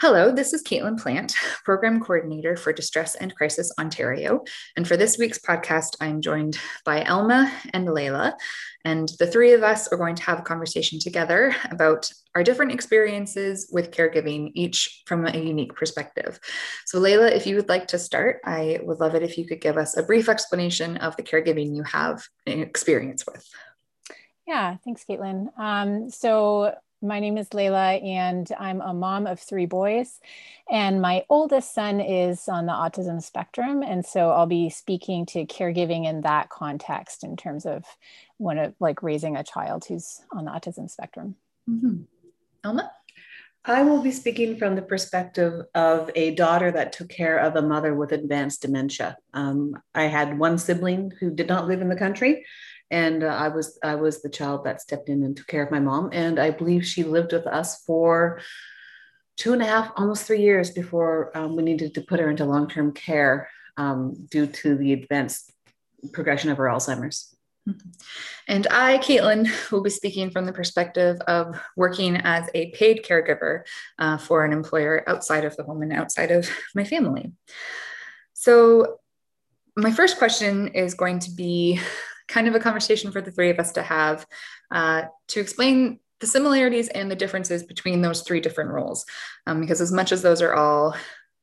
Hello, this is Caitlin Plant, Program Coordinator for Distress and Crisis Ontario. And for this week's podcast, I'm joined by Elma and Layla. And the three of us are going to have a conversation together about our different experiences with caregiving, each from a unique perspective. So, Layla, if you would like to start, I would love it if you could give us a brief explanation of the caregiving you have experience with. Yeah, thanks, Caitlin. Um, so, my name is Layla, and I'm a mom of three boys. And my oldest son is on the autism spectrum. And so I'll be speaking to caregiving in that context in terms of one of like raising a child who's on the autism spectrum. Mm-hmm. Elma? I will be speaking from the perspective of a daughter that took care of a mother with advanced dementia. Um, I had one sibling who did not live in the country, and uh, I was I was the child that stepped in and took care of my mom, and I believe she lived with us for two and a half, almost three years before um, we needed to put her into long term care um, due to the advanced progression of her Alzheimer's. Mm-hmm. And I, Caitlin, will be speaking from the perspective of working as a paid caregiver uh, for an employer outside of the home and outside of my family. So, my first question is going to be kind of a conversation for the three of us to have uh, to explain the similarities and the differences between those three different roles. Um, because as much as those are all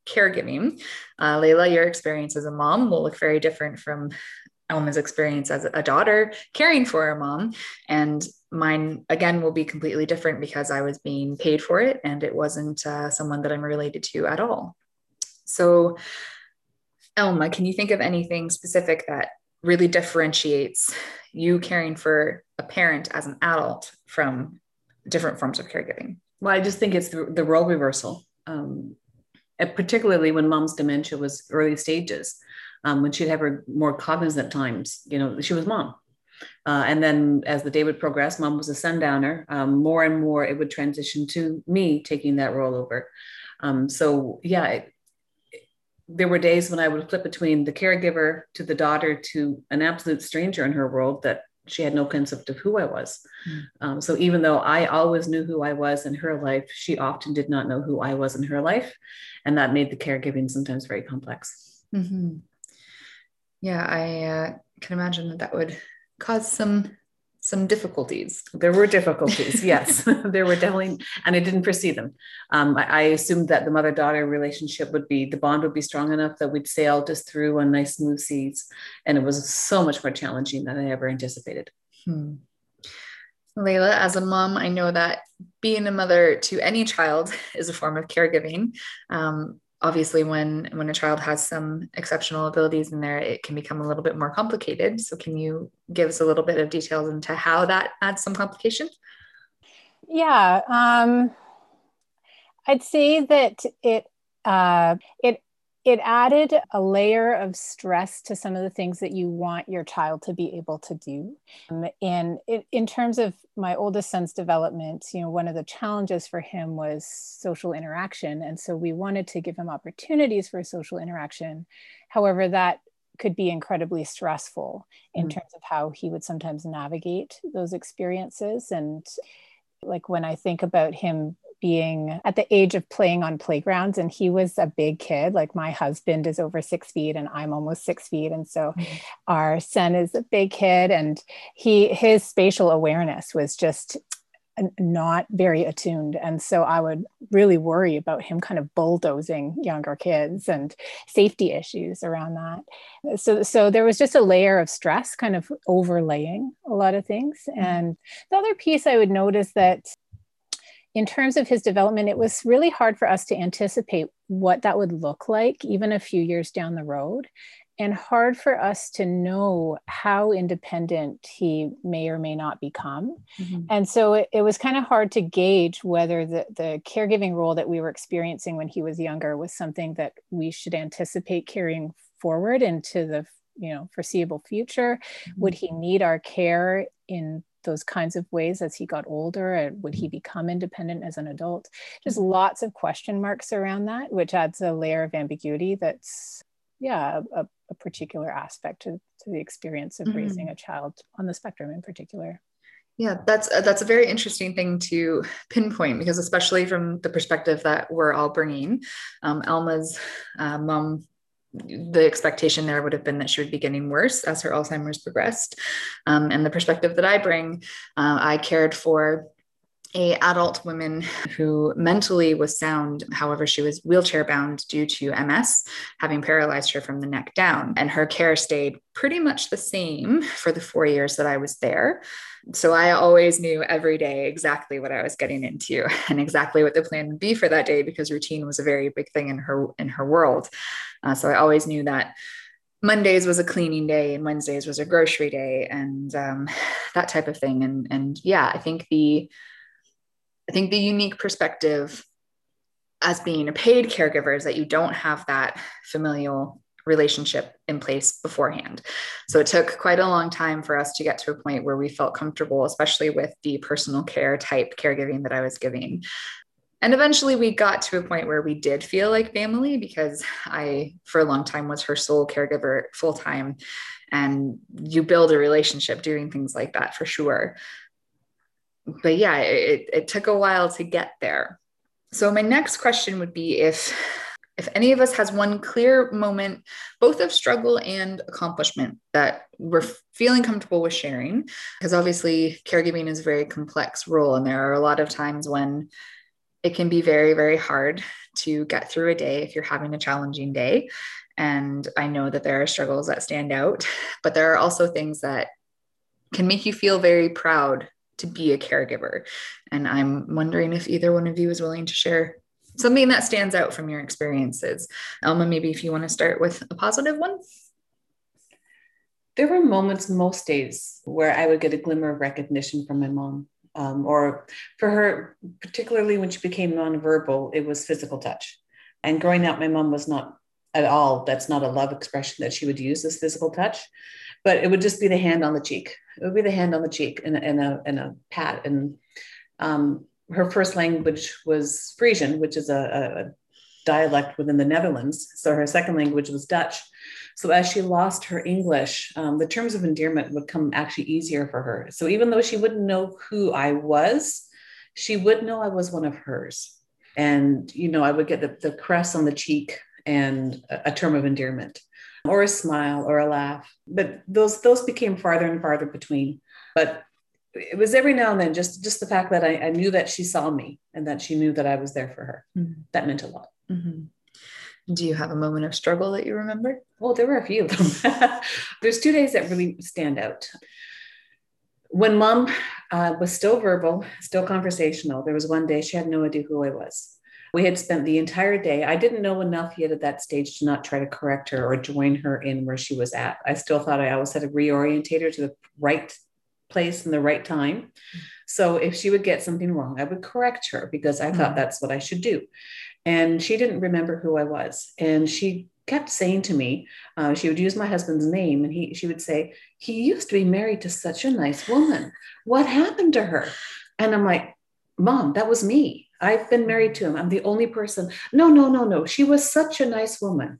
caregiving, uh, Layla, your experience as a mom will look very different from Elma's experience as a daughter caring for a mom. And mine, again, will be completely different because I was being paid for it and it wasn't uh, someone that I'm related to at all. So, Elma, can you think of anything specific that really differentiates you caring for a parent as an adult from different forms of caregiving? Well, I just think it's the, the role reversal, um, particularly when mom's dementia was early stages, um, when she'd have her more cognizant times. You know, she was mom. Uh, and then as the day would progress, mom was a sundowner. Um, more and more, it would transition to me taking that role over. Um, so, yeah, it, there were days when I would flip between the caregiver to the daughter to an absolute stranger in her world that she had no concept of who I was. Mm. Um, so even though I always knew who I was in her life, she often did not know who I was in her life. And that made the caregiving sometimes very complex. Mm-hmm. Yeah, I uh, can imagine that that would cause some some difficulties. There were difficulties, yes, there were definitely, and I didn't foresee them. Um, I, I, assumed that the mother daughter relationship would be the bond would be strong enough that we'd sail just through on nice smooth seas, and it was so much more challenging than I ever anticipated. Hmm. Layla, as a mom, I know that being a mother to any child is a form of caregiving. Um, obviously when when a child has some exceptional abilities in there it can become a little bit more complicated. So can you give us a little bit of details into how that adds some complication? Yeah um, i'd say that it uh, it it added a layer of stress to some of the things that you want your child to be able to do. Um, and it, in terms of my oldest son's development, you know, one of the challenges for him was social interaction. And so we wanted to give him opportunities for social interaction. However, that could be incredibly stressful in mm. terms of how he would sometimes navigate those experiences. And like when I think about him being at the age of playing on playgrounds and he was a big kid. Like my husband is over six feet and i'm almost six feet. And so mm-hmm. our son is a big kid and he his spatial awareness was just not very attuned. And so i would really worry about him kind of bulldozing younger kids and safety issues around that. So so there was just a layer of stress kind of overlaying a lot of things. Mm-hmm. and the other piece i would notice that in terms of his development, it was really hard for us to anticipate what that would look like, even a few years down the road, and hard for us to know how independent he may or may not become. Mm-hmm. And so it, it was kind of hard to gauge whether the, the caregiving role that we were experiencing when he was younger was something that we should anticipate carrying forward into the you know foreseeable future mm-hmm. would he need our care in those kinds of ways as he got older? And would he become independent as an adult? Just mm-hmm. lots of question marks around that, which adds a layer of ambiguity that's, yeah, a, a particular aspect to, to the experience of mm-hmm. raising a child on the spectrum in particular. Yeah, that's uh, that's a very interesting thing to pinpoint because especially from the perspective that we're all bringing, um, Alma's uh, mom, the expectation there would have been that she would be getting worse as her Alzheimer's progressed, um, and the perspective that I bring, uh, I cared for a adult woman who mentally was sound however she was wheelchair bound due to ms having paralyzed her from the neck down. And her care stayed pretty much the same for the four years that i was there. So i always knew every day exactly what i was getting into and exactly what the plan would be for that day because routine was a very big thing in her in her world. Uh, so i always knew that Mondays was a cleaning day and Wednesdays was a grocery day and um, that type of thing. And and yeah, I think the I think the unique perspective as being a paid caregiver is that you don't have that familial relationship in place beforehand. So it took quite a long time for us to get to a point where we felt comfortable, especially with the personal care type caregiving that I was giving. And eventually we got to a point where we did feel like family because I, for a long time, was her sole caregiver full time. And you build a relationship doing things like that for sure but yeah, it, it took a while to get there. So my next question would be if if any of us has one clear moment both of struggle and accomplishment that we're feeling comfortable with sharing because obviously caregiving is a very complex role and there are a lot of times when it can be very very hard to get through a day if you're having a challenging day and i know that there are struggles that stand out but there are also things that can make you feel very proud to be a caregiver. And I'm wondering if either one of you is willing to share something that stands out from your experiences. Elma, maybe if you want to start with a positive one. There were moments most days where I would get a glimmer of recognition from my mom. Um, or for her, particularly when she became nonverbal, it was physical touch. And growing up, my mom was not at all, that's not a love expression that she would use as physical touch but it would just be the hand on the cheek. It would be the hand on the cheek and, and a and a pat. And um, her first language was Frisian, which is a, a dialect within the Netherlands. So her second language was Dutch. So as she lost her English, um, the terms of endearment would come actually easier for her. So even though she wouldn't know who I was, she would know I was one of hers. And, you know, I would get the, the caress on the cheek and a, a term of endearment or a smile or a laugh. But those those became farther and farther between. But it was every now and then just just the fact that I, I knew that she saw me and that she knew that I was there for her. Mm-hmm. That meant a lot. Mm-hmm. Do you have a moment of struggle that you remember? Well, there were a few of them. There's two days that really stand out. When mom uh, was still verbal, still conversational, there was one day she had no idea who I was. We had spent the entire day. I didn't know enough yet at that stage to not try to correct her or join her in where she was at. I still thought I always had to reorientate her to the right place and the right time. So if she would get something wrong, I would correct her because I thought mm-hmm. that's what I should do. And she didn't remember who I was. And she kept saying to me, uh, she would use my husband's name and he, she would say, he used to be married to such a nice woman. What happened to her? And I'm like, mom, that was me. I've been married to him. I'm the only person. No, no, no, no. She was such a nice woman.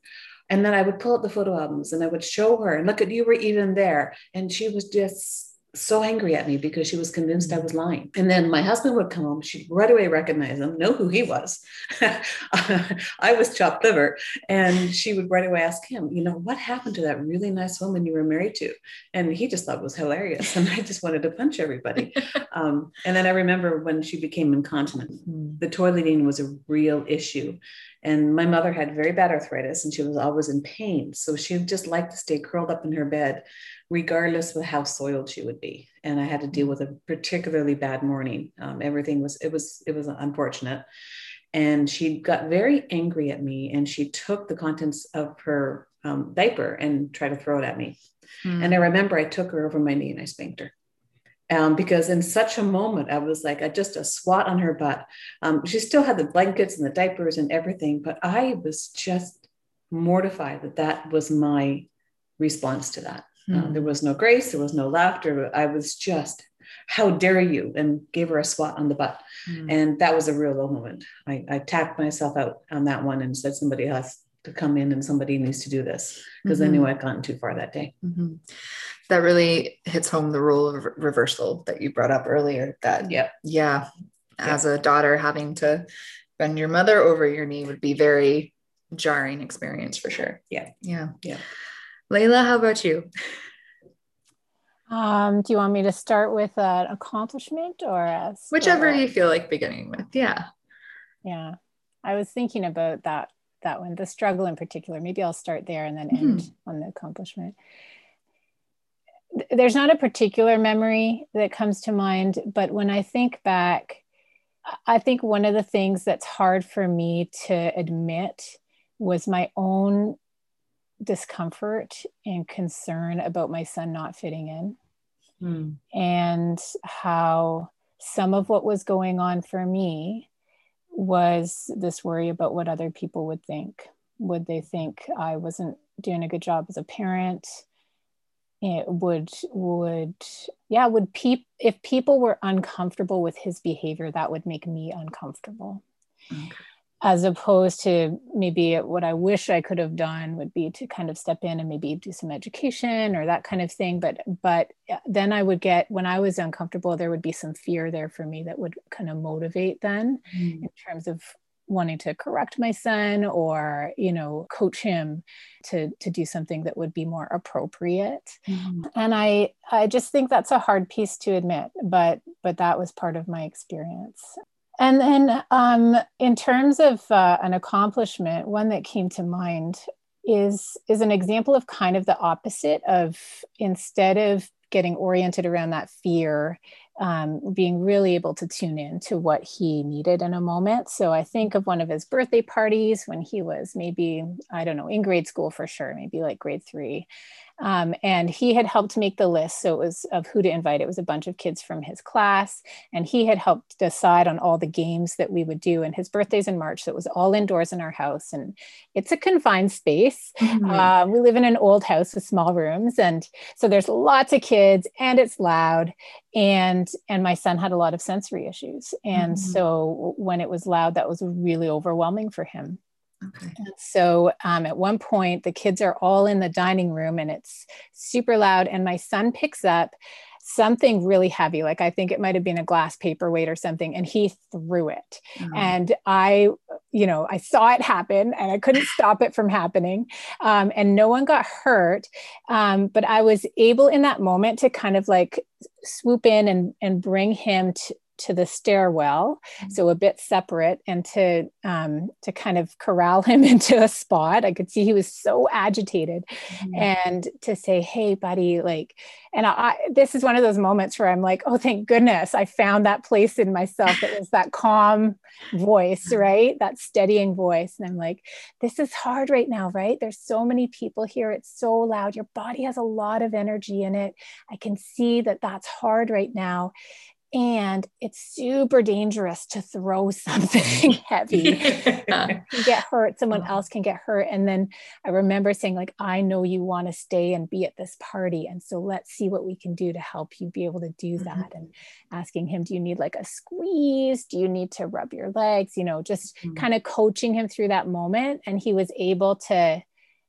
And then I would pull up the photo albums and I would show her and look at you were even there. And she was just so angry at me because she was convinced I was lying. And then my husband would come home. She'd right away recognize him, know who he was. I was chopped liver. And she would right away ask him, you know, what happened to that really nice woman you were married to? And he just thought was hilarious. And I just wanted to punch everybody. Um, and then I remember when she became incontinent, hmm. the toileting was a real issue. And my mother had very bad arthritis and she was always in pain. So she just liked to stay curled up in her bed regardless of how soiled she would be. And I had to deal with a particularly bad morning. Um, everything was it was it was unfortunate. And she got very angry at me, and she took the contents of her um, diaper and tried to throw it at me. Mm. And I remember I took her over my knee and I spanked her. Um, because in such a moment, I was like, I just a swat on her butt. Um, she still had the blankets and the diapers and everything, but I was just mortified that that was my response to that. Uh, there was no grace, there was no laughter. I was just, how dare you? And gave her a swat on the butt. Mm. And that was a real low moment. I, I tapped myself out on that one and said, somebody else to come in and somebody needs to do this because mm-hmm. I knew I'd gotten too far that day. Mm-hmm. That really hits home the rule of reversal that you brought up earlier. That, yeah, yeah, as a daughter, having to bend your mother over your knee would be very jarring experience for sure. Yeah, yeah, yeah. Layla, how about you? Um, do you want me to start with an accomplishment or a whichever you feel like beginning with? Yeah. Yeah. I was thinking about that that one, the struggle in particular. Maybe I'll start there and then mm-hmm. end on the accomplishment. There's not a particular memory that comes to mind, but when I think back, I think one of the things that's hard for me to admit was my own discomfort and concern about my son not fitting in mm. and how some of what was going on for me was this worry about what other people would think. Would they think i wasn't doing a good job as a parent? It would would yeah would peep if people were uncomfortable with his behavior that would make me uncomfortable. Okay as opposed to maybe what I wish I could have done would be to kind of step in and maybe do some education or that kind of thing. But but then I would get when I was uncomfortable, there would be some fear there for me that would kind of motivate then mm. in terms of wanting to correct my son or you know coach him to to do something that would be more appropriate mm-hmm. and i i just think that's a hard piece to admit but but that was part of my experience and then, um, in terms of uh, an accomplishment, one that came to mind is is an example of kind of the opposite of instead of getting oriented around that fear, um, being really able to tune in to what he needed in a moment. So I think of one of his birthday parties when he was maybe I don't know in grade school for sure, maybe like grade three, um, and he had helped make the list. So it was of who to invite. It was a bunch of kids from his class. And he had helped decide on all the games that we would do. And his birthday's in March. So it was all indoors in our house. And it's a confined space. Mm-hmm. Uh, we live in an old house with small rooms. And so there's lots of kids and it's loud. And and my son had a lot of sensory issues. And mm-hmm. so when it was loud, that was really overwhelming for him. Okay. And so um, at one point, the kids are all in the dining room and it's super loud. And my son picks up something really heavy, like I think it might have been a glass paperweight or something, and he threw it. Mm-hmm. And I, you know, I saw it happen and I couldn't stop it from happening. Um, and no one got hurt. Um, but I was able in that moment to kind of like swoop in and, and bring him to, to the stairwell, mm-hmm. so a bit separate, and to um, to kind of corral him into a spot. I could see he was so agitated, mm-hmm. and to say, "Hey, buddy," like, and I, this is one of those moments where I'm like, "Oh, thank goodness, I found that place in myself that was that calm voice, mm-hmm. right? That steadying voice." And I'm like, "This is hard right now, right? There's so many people here. It's so loud. Your body has a lot of energy in it. I can see that that's hard right now." And it's super dangerous to throw something heavy yeah. get hurt someone uh-huh. else can get hurt and then i remember saying like i know you want to stay and be at this party and so let's see what we can do to help you be able to do mm-hmm. that and asking him do you need like a squeeze do you need to rub your legs you know just mm-hmm. kind of coaching him through that moment and he was able to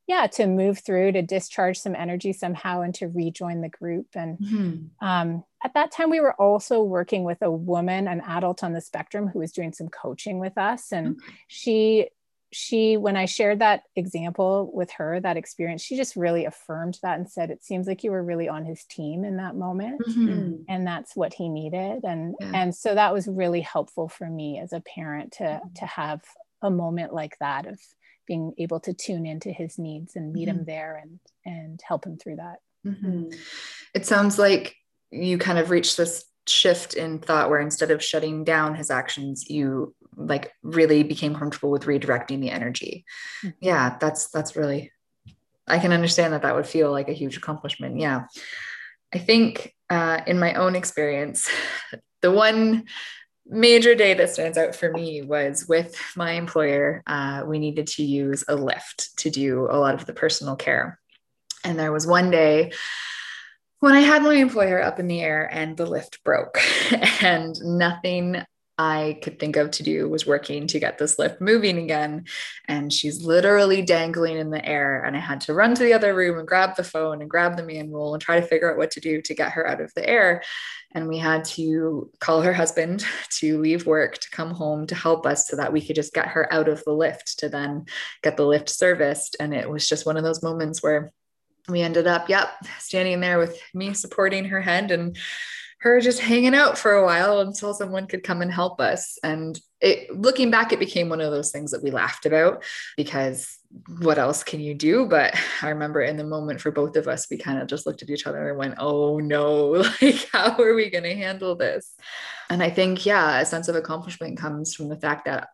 yeah to move through to discharge some energy somehow and to rejoin the group and mm-hmm. um, at that time we were also working with a woman an adult on the spectrum who was doing some coaching with us and okay. she she when i shared that example with her that experience she just really affirmed that and said it seems like you were really on his team in that moment mm-hmm. and that's what he needed and yeah. and so that was really helpful for me as a parent to mm-hmm. to have a moment like that of being able to tune into his needs and meet mm-hmm. him there and and help him through that mm-hmm. it sounds like you kind of reached this shift in thought where instead of shutting down his actions you like really became comfortable with redirecting the energy mm-hmm. yeah that's that's really i can understand that that would feel like a huge accomplishment yeah i think uh, in my own experience the one major day that stands out for me was with my employer. Uh, we needed to use a lift to do a lot of the personal care. And there was one day when I had my employer up in the air and the lift broke and nothing I could think of to do was working to get this lift moving again. And she's literally dangling in the air. And I had to run to the other room and grab the phone and grab the manual and try to figure out what to do to get her out of the air. And we had to call her husband to leave work to come home to help us so that we could just get her out of the lift to then get the lift serviced. And it was just one of those moments where we ended up, yep, standing there with me supporting her head and her just hanging out for a while until someone could come and help us. And it, looking back, it became one of those things that we laughed about because what else can you do? But I remember in the moment for both of us, we kind of just looked at each other and went, oh no, like, how are we going to handle this? And I think, yeah, a sense of accomplishment comes from the fact that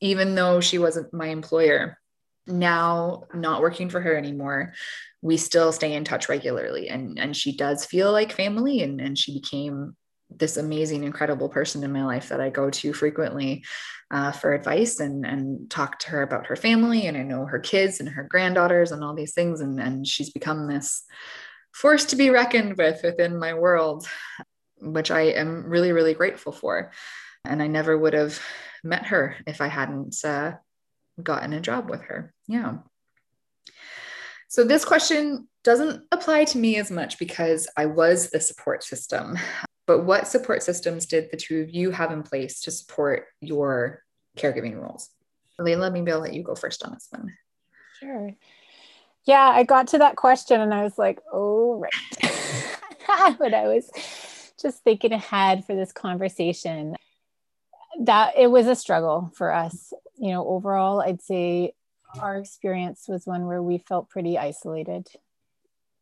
even though she wasn't my employer, now not working for her anymore, we still stay in touch regularly and and she does feel like family and and she became this amazing incredible person in my life that I go to frequently uh, for advice and and talk to her about her family and I know her kids and her granddaughters and all these things and and she's become this force to be reckoned with within my world which I am really really grateful for. And I never would have met her if I hadn't uh, gotten a job with her yeah so this question doesn't apply to me as much because I was the support system. But what support systems did the two of you have in place to support your caregiving roles? Layla, maybe I'll let you go first on this one. Sure. Yeah, I got to that question and I was like, oh, right. but I was just thinking ahead for this conversation that it was a struggle for us. You know, overall, I'd say our experience was one where we felt pretty isolated.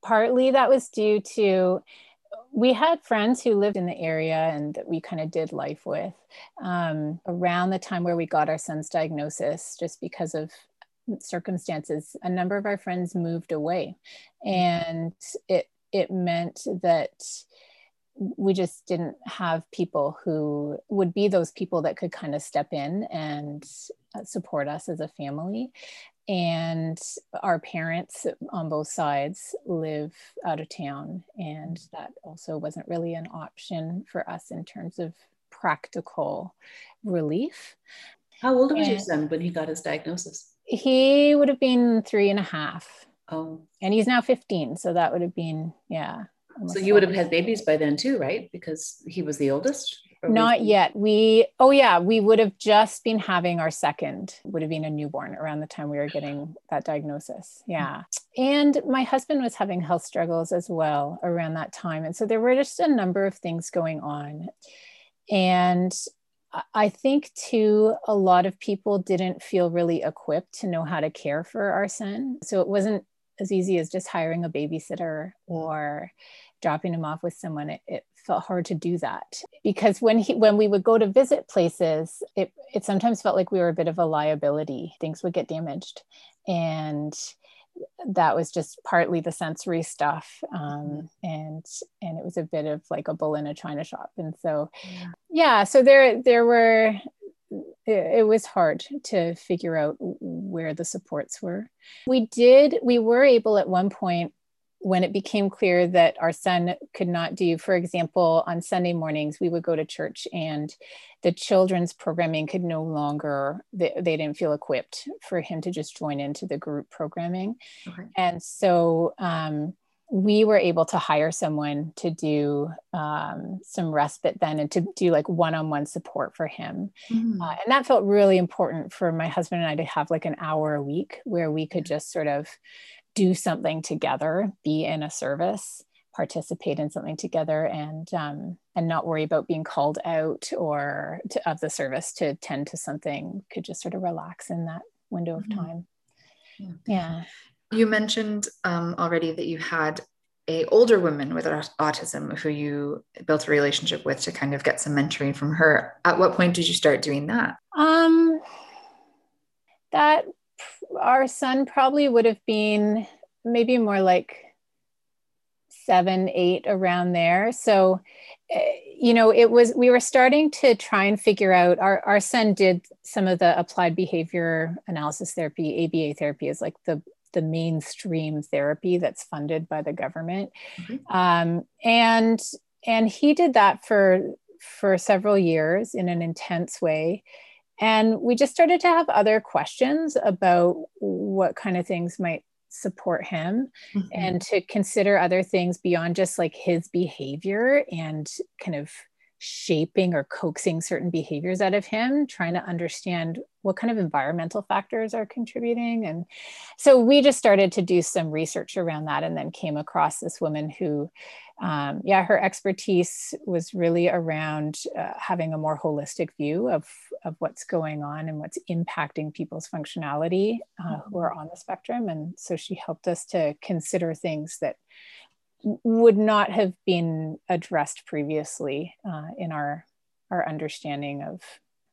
Partly that was due to we had friends who lived in the area and that we kind of did life with um, around the time where we got our son's diagnosis, just because of circumstances. A number of our friends moved away, and it it meant that we just didn't have people who would be those people that could kind of step in and Uh, support us as a family. And our parents on both sides live out of town, and mm. that also wasn't really an option for us in terms of practical relief. How old was and your son when he got his diagnosis? He would have been three and a half. Oh. And he's now 15. So that would have been, yeah, so you would have had babies by then too, right? Because he was the oldest. Not yet. We oh yeah, we would have just been having our second. Would have been a newborn around the time we were getting that diagnosis. Yeah. And my husband was having health struggles as well around that time. And so there were just a number of things going on. And I think too, a lot of people didn't feel really equipped to know how to care for our son. So it wasn't as easy as just hiring a babysitter or dropping him off with someone it, it, felt hard to do that. Because when he when we would go to visit places it it sometimes felt like we were a bit of a liability. Things would get damaged. And that was just partly the sensory stuff um, and and it was a bit of like a bull in a china shop. And so yeah so there there were it, it was hard to figure out where the supports were. We did we were able at one point when it became clear that our son could not do, for example, on Sunday mornings, we would go to church and the children's programming could no longer, they, they didn't feel equipped for him to just join into the group programming. Okay. And so um, we were able to hire someone to do um, some respite then and to do like one on one support for him. Mm-hmm. Uh, and that felt really important for my husband and I to have like an hour a week where we could just sort of do something together, be in a service, participate in something together, and um, and not worry about being called out or to, of the service to tend to something. Could just sort of relax in that window of mm-hmm. time. Yeah. yeah. You mentioned um, already that you had a older woman with autism who you built a relationship with to kind of get some mentoring from her. At what point did you start doing that? Um, that our son probably would have been maybe more like seven, eight around there. So, eh, you know, it was, we were starting to try and figure out, our, our son did some of the applied behavior analysis therapy, ABA therapy is like the, the mainstream therapy that's funded by the government. Mm-hmm. Um, and, and he did that for for several years in an intense way. And we just started to have other questions about what kind of things might support him mm-hmm. and to consider other things beyond just like his behavior and kind of shaping or coaxing certain behaviors out of him, trying to understand what kind of environmental factors are contributing. And so we just started to do some research around that and then came across this woman who, um, yeah, her expertise was really around uh, having a more holistic view of, of what's going on and what's impacting people's functionality uh, who are on the spectrum. And so she helped us to consider things that would not have been addressed previously uh, in our our understanding of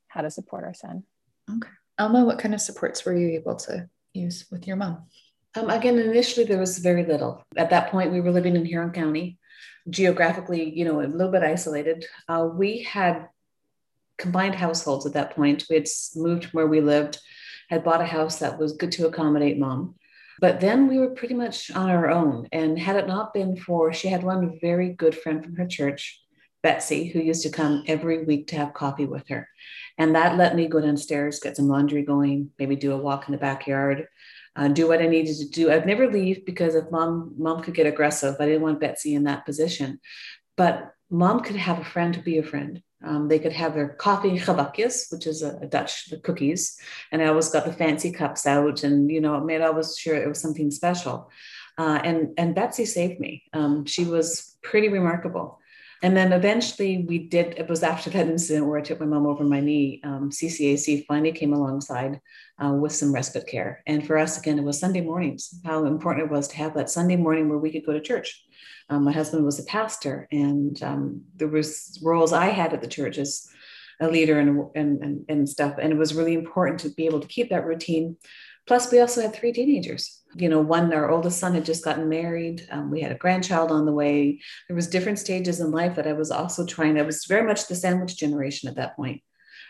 how to support our son. Okay, Alma, what kind of supports were you able to use with your mom? Um, again, initially there was very little. At that point, we were living in Huron County, geographically, you know, a little bit isolated. Uh, we had combined households at that point. We had moved from where we lived, had bought a house that was good to accommodate mom. But then we were pretty much on our own. And had it not been for, she had one very good friend from her church, Betsy, who used to come every week to have coffee with her. And that let me go downstairs, get some laundry going, maybe do a walk in the backyard, uh, do what I needed to do. I'd never leave because if mom mom could get aggressive, I didn't want Betsy in that position. But mom could have a friend to be a friend. Um, they could have their coffee chabakjes, which is a, a, Dutch the cookies, and I always got the fancy cups out, and you know, made always sure it was something special. Uh, and and Betsy saved me. Um, she was pretty remarkable. And then eventually we did. It was after that incident where I took my mom over my knee. Um, CCAC finally came alongside uh, with some respite care, and for us again, it was Sunday mornings. How important it was to have that Sunday morning where we could go to church um, my husband was a pastor, and um, there was roles I had at the church as a leader and, and, and, and stuff. And it was really important to be able to keep that routine. Plus, we also had three teenagers. You know, one, our oldest son had just gotten married. Um, we had a grandchild on the way. There was different stages in life that I was also trying. I was very much the sandwich generation at that point.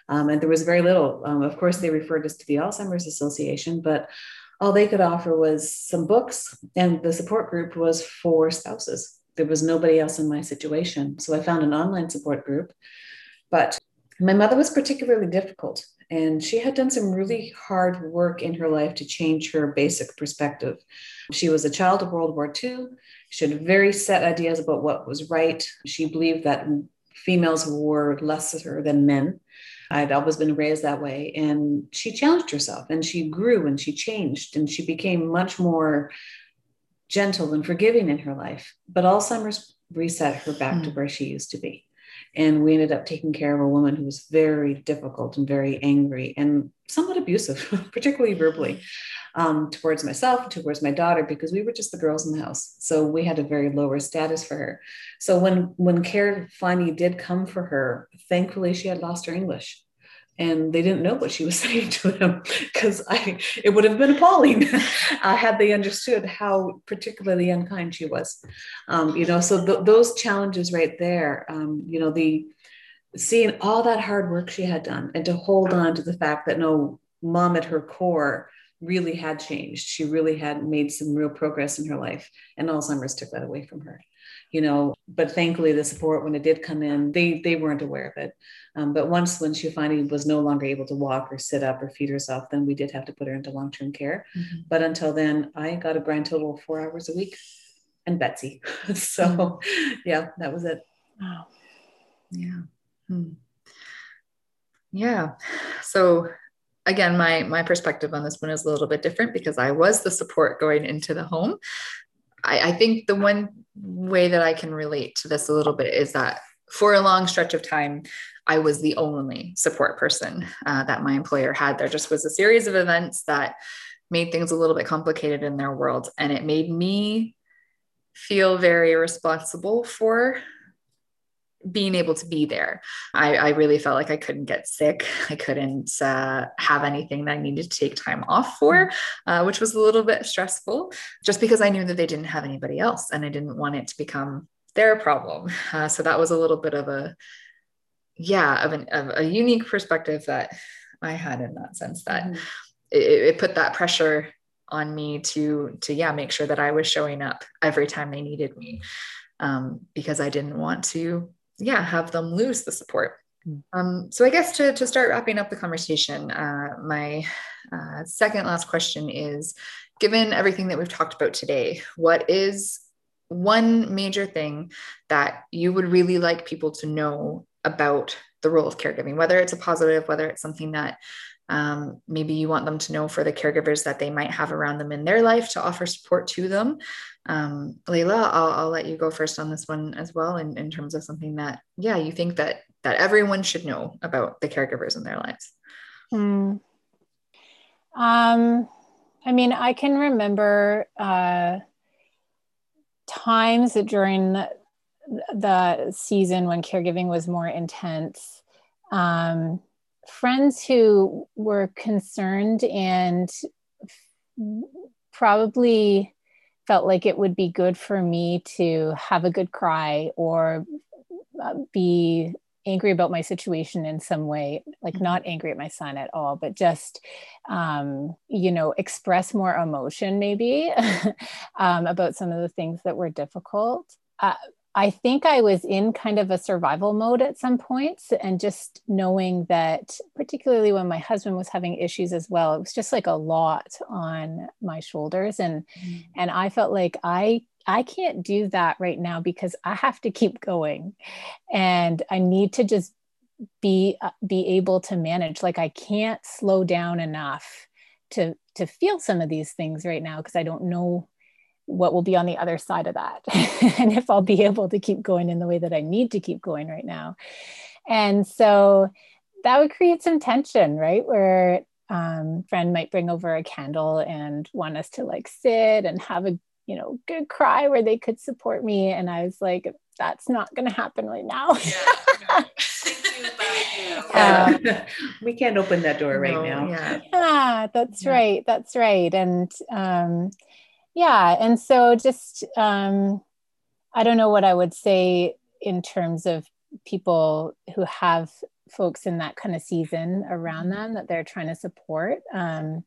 Um, and there was very little. Um, of course, they referred us to the Alzheimer's Association, but all they could offer was some books, and the support group was for spouses. There was nobody else in my situation. So I found an online support group. But my mother was particularly difficult, and she had done some really hard work in her life to change her basic perspective. She was a child of World War II. She had very set ideas about what was right. She believed that females were lesser than men. I'd always been raised that way. And she challenged herself and she grew and she changed and she became much more gentle and forgiving in her life. But Alzheimer's reset her back mm. to where she used to be. And we ended up taking care of a woman who was very difficult and very angry and somewhat abusive, particularly verbally, um, towards myself, towards my daughter, because we were just the girls in the house. So we had a very lower status for her. So when when care finally did come for her, thankfully she had lost her English and they didn't know what she was saying to them because I it would have been appalling uh, had they understood how particularly unkind she was. Um, you know, so th- those challenges right there, um, you know, the seeing all that hard work she had done and to hold on to the fact that no mom at her core really had changed. She really had made some real progress in her life, and Alzheimer's took that away from her you know but thankfully the support when it did come in they they weren't aware of it um, but once when she finally was no longer able to walk or sit up or feed herself then we did have to put her into long-term care mm-hmm. but until then i got a grand total of four hours a week and betsy so mm-hmm. yeah that was it wow yeah hmm. yeah so again my my perspective on this one is a little bit different because i was the support going into the home I, I think the one way that I can relate to this a little bit is that for a long stretch of time, I was the only support person uh, that my employer had. There just was a series of events that made things a little bit complicated in their world. And it made me feel very responsible for being able to be there. I, I, really felt like I couldn't get sick. I couldn't uh, have anything that I needed to take time off for, mm-hmm. uh, which was a little bit stressful just because I knew that they didn't have anybody else and I didn't want it to become their problem. Uh, so that was a little bit of a, yeah, of, an, of a unique perspective that I had in that sense that mm-hmm. it, it put that pressure on me to to yeah make sure that I was showing up every time they needed me um, because I didn't want to yeah have them lose the support hmm. um, so i guess to, to start wrapping up the conversation uh, my uh, second last question is given everything that we've talked about today what is one major thing that you would really like people to know about the role of caregiving whether it's a positive whether it's something that um, maybe you want them to know for the caregivers that they might have around them in their life to offer support to them. Um, Layla, I'll, I'll let you go first on this one as well, in, in terms of something that, yeah, you think that that everyone should know about the caregivers in their lives. Hmm. Um, I mean, I can remember uh, times during the, the season when caregiving was more intense. Um, friends who were concerned and probably felt like it would be good for me to have a good cry or uh, be angry about my situation in some way like not mm-hmm. angry at my son at all but just um, you know express more emotion maybe um, about some of the things that were difficult uh, I think I was in kind of a survival mode at some points, and just knowing that, particularly when my husband was having issues as well, it was just like a lot on my shoulders, and mm. and I felt like I I can't do that right now because I have to keep going, and I need to just be uh, be able to manage. Like I can't slow down enough to to feel some of these things right now because I don't know what will be on the other side of that and if I'll be able to keep going in the way that I need to keep going right now. And so that would create some tension, right? Where um, friend might bring over a candle and want us to like sit and have a you know good cry where they could support me and i was like that's not going to happen right now um, we can't open that door right no, now yeah. yeah that's yeah. right that's right and um, yeah and so just um, i don't know what i would say in terms of people who have folks in that kind of season around them that they're trying to support um,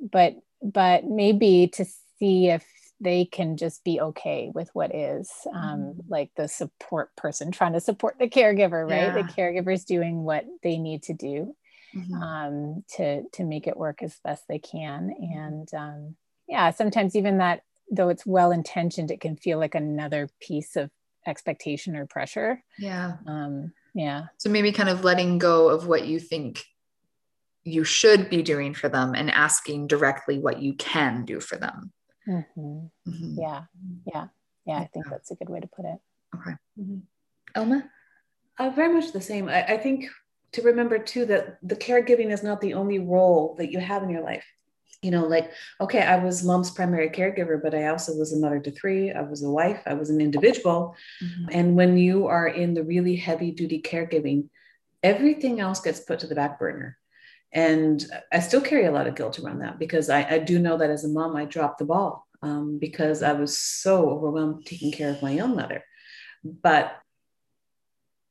but but maybe to see if they can just be okay with what is um, mm-hmm. like the support person trying to support the caregiver right yeah. the caregiver's doing what they need to do mm-hmm. um, to to make it work as best they can and um, yeah sometimes even that though it's well intentioned it can feel like another piece of expectation or pressure. Yeah. Um yeah. So maybe kind of letting go of what you think you should be doing for them and asking directly what you can do for them. Mm-hmm. Mm-hmm. yeah. Yeah. Yeah i think that's a good way to put it. Okay. Mm-hmm. elma? Uh, very much the same. I, I think to remember too that the caregiving is not the only role that you have in your life you know, like, okay, I was mom's primary caregiver, but I also was a mother to three. I was a wife, I was an individual. Mm-hmm. And when you are in the really heavy duty caregiving, everything else gets put to the back burner. And I still carry a lot of guilt around that because I, I do know that as a mom, I dropped the ball um, because I was so overwhelmed taking care of my own mother. But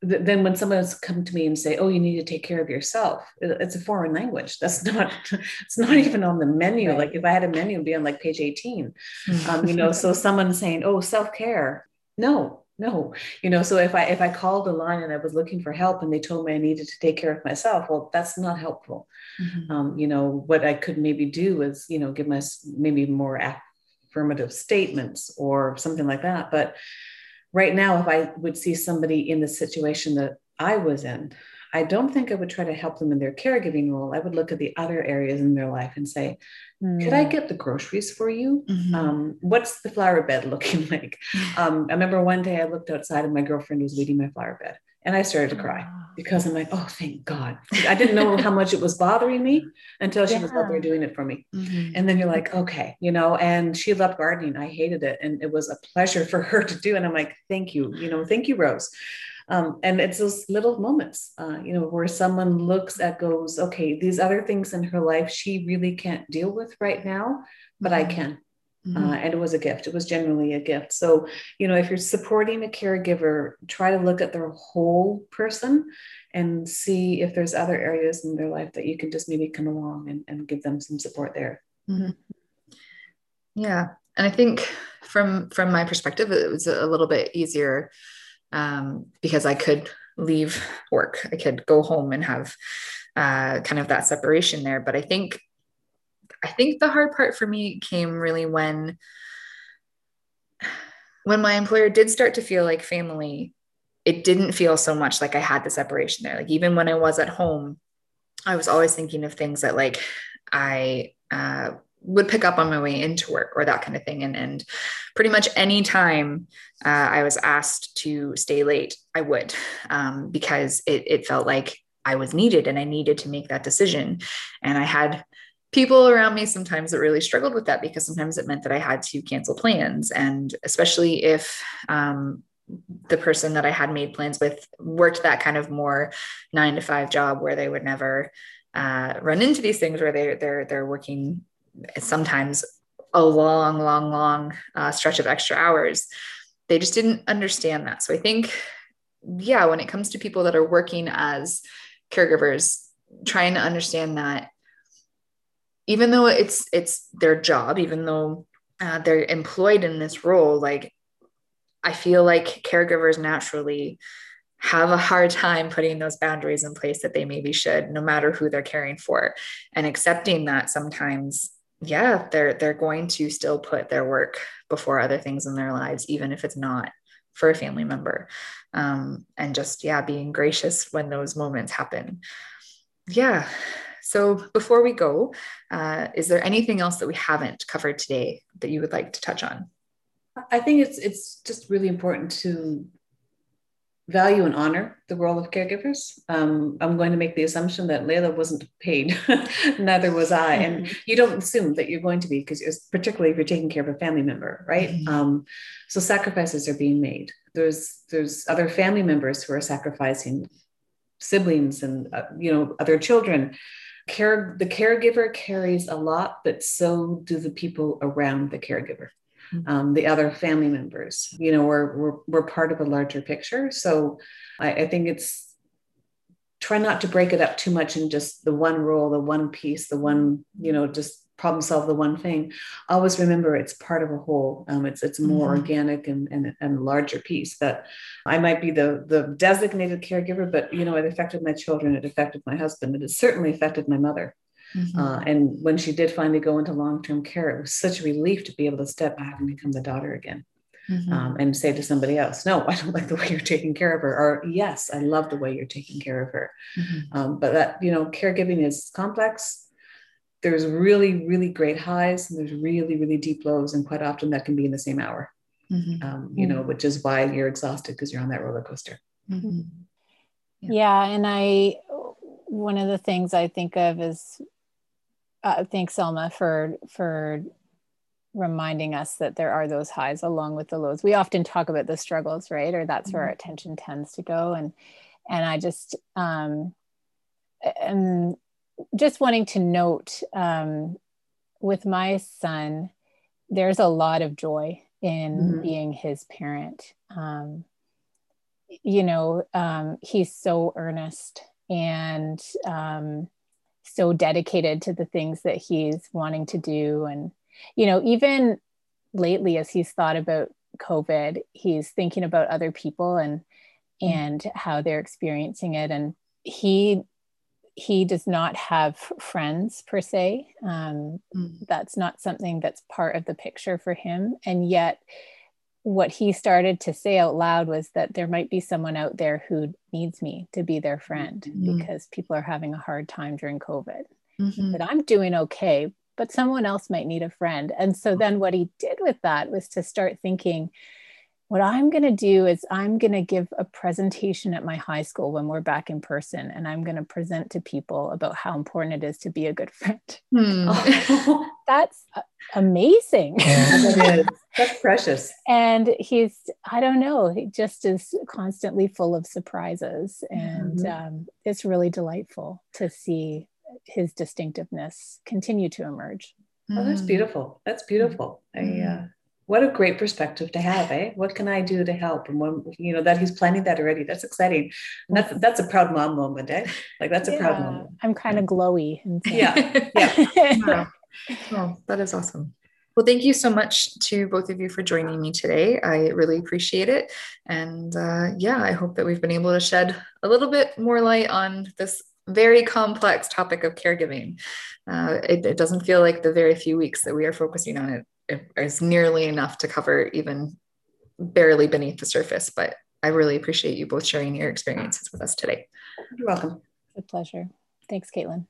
then when someone's come to me and say oh you need to take care of yourself it's a foreign language that's not it's not even on the menu right. like if i had a menu it'd be on like page 18 mm-hmm. um, you know so someone saying oh self-care no no you know so if i if i called a line and i was looking for help and they told me i needed to take care of myself well that's not helpful mm-hmm. um, you know what i could maybe do is you know give my maybe more affirmative statements or something like that but right now, if I would see somebody in the situation that I was in, I don't think I would try to help them in their caregiving role. I would look at the other areas in their life and say, mm. could I mm. get the groceries for you? Mm-hmm. Um, what's the flower bed looking like? Um, I remember one day I looked outside and my girlfriend was weeding my flower bed. And I started to cry because I'm like, oh, thank God. I didn't know how much it was bothering me until she yeah. was out there doing it for me. Mm-hmm. And then you're like, okay, you know, and she loved gardening. I hated it. And it was a pleasure for her to do. And I'm like, thank you, you know, thank you, Rose. Um, and it's those little moments, uh, you know, where someone looks at, goes, okay, these other things in her life she really can't deal with right now, but mm-hmm. I can. Mm-hmm. Uh, and it was a gift. It was genuinely a gift. So, you know, if you're supporting a caregiver, try to look at their whole person and see if there's other areas in their life that you can just maybe come along and, and give them some support there. Mm-hmm. Yeah. And I think from from my perspective, it was a little bit easier um, because I could leave work. I could go home and have uh, kind of that separation there. But I think, I think the hard part for me came really when, when my employer did start to feel like family. It didn't feel so much like I had the separation there. Like even when I was at home, I was always thinking of things that like I uh, would pick up on my way into work or that kind of thing. And, and pretty much any time uh, I was asked to stay late, I would, um, because it, it felt like I was needed and I needed to make that decision. And I had people around me sometimes that really struggled with that because sometimes it meant that I had to cancel plans. And especially if, um, the person that I had made plans with worked that kind of more nine to five job where they would never uh, run into these things where they they're they're working sometimes a long, long, long uh, stretch of extra hours. They just didn't understand that. So I think, yeah, when it comes to people that are working as caregivers, trying to understand that even though it's it's their job, even though uh, they're employed in this role, like I feel like caregivers naturally have a hard time putting those boundaries in place that they maybe should no matter who they're caring for. And accepting that sometimes yeah they're they're going to still put their work before other things in their lives even if it's not for a family member. Um, and just yeah being gracious when those moments happen. Yeah so before we go uh, is there anything else that we haven't covered today that you would like to touch on i think it's it's just really important to value and honor the role of caregivers. Um, I'm going to make the assumption that Layla wasn't paid, neither was I. And mm-hmm. you don't assume that you're going to be, because particularly if you're taking care of a family member, right? Mm-hmm. Um, so sacrifices are being made. There's there's other family members who are sacrificing siblings and uh, you know other children. Care the caregiver carries a lot, but so do the people around the caregiver. Mm-hmm. um, the other family members. You know, we're, we're, we're part of a larger picture. So I, I think it's try not to break it up too much in just the one role, the one piece, the one, you know, just problem solve the one thing. Always remember it's part of a whole. Um, it's it's more mm-hmm. organic and, and and larger piece that I might be the the designated caregiver, but you know, it affected my children, it affected my husband, it certainly affected my mother. Mm-hmm. Uh, and when she did finally go into long term care, it was such a relief to be able to step back and become the daughter again. Mm-hmm. Um, and say to somebody else, no, I don't like the way you're taking care of her. Or yes, I love the way you're taking care of her. Mm-hmm. Um, but that, you know, caregiving is complex. There's really, really great highs and there's really, really deep lows. And quite often that can be in the same hour, mm-hmm. um, you know, which is why you're exhausted because you're on that roller coaster. Mm-hmm. Yeah. yeah. And I, one of the things I think of is uh, thanks, Selma, for for reminding us that there are those highs along with the lows. We often talk about the struggles, right? Or that's mm-hmm. where our attention tends to go. And and I just um, and just wanting to note um, with my son, there's a lot of joy in mm-hmm. being his parent. Um, you know, um, he's so earnest and um, so dedicated to the things that he's wanting to do and you know even lately as he's thought about covid he's thinking about other people and mm. and how they're experiencing it and he he does not have friends per se um, mm. that's not something that's part of the picture for him and yet what he started to say out loud was that there might be someone out there who needs me to be their friend mm-hmm. because people are having a hard time during COVID. Mm-hmm. That I'm doing okay, but someone else might need a friend. And so then what he did with that was to start thinking, what I'm going to do is I'm going to give a presentation at my high school when we're back in person, and I'm going to present to people about how important it is to be a good friend. Hmm. Oh, that's amazing. Yeah, That's precious. and he's, I don't know, he just is constantly full of surprises. And mm-hmm. um, it's really delightful to see his distinctiveness continue to emerge. Oh, that's hmm. beautiful. That's beautiful. I, uh, what a great perspective to have eh? What can i do to help? And when you know that he's planning that already that's exciting. And that's that's a proud mom moment eh? Like that's yeah, a proud moment. I'm kind of glowy yeah. yeah. Wow. oh, that is awesome. Well, thank you so much to both of you for joining me today. I really appreciate it. And uh, yeah, I hope that we've been able to shed a little bit more light on this very complex topic of caregiving. Uh, it, it, doesn't feel like the very few weeks that we are focusing on it, it is nearly enough to cover even barely beneath the surface. But I really appreciate you both sharing your experiences with us today. You're welcome. It's a pleasure. Thanks, Caitlin.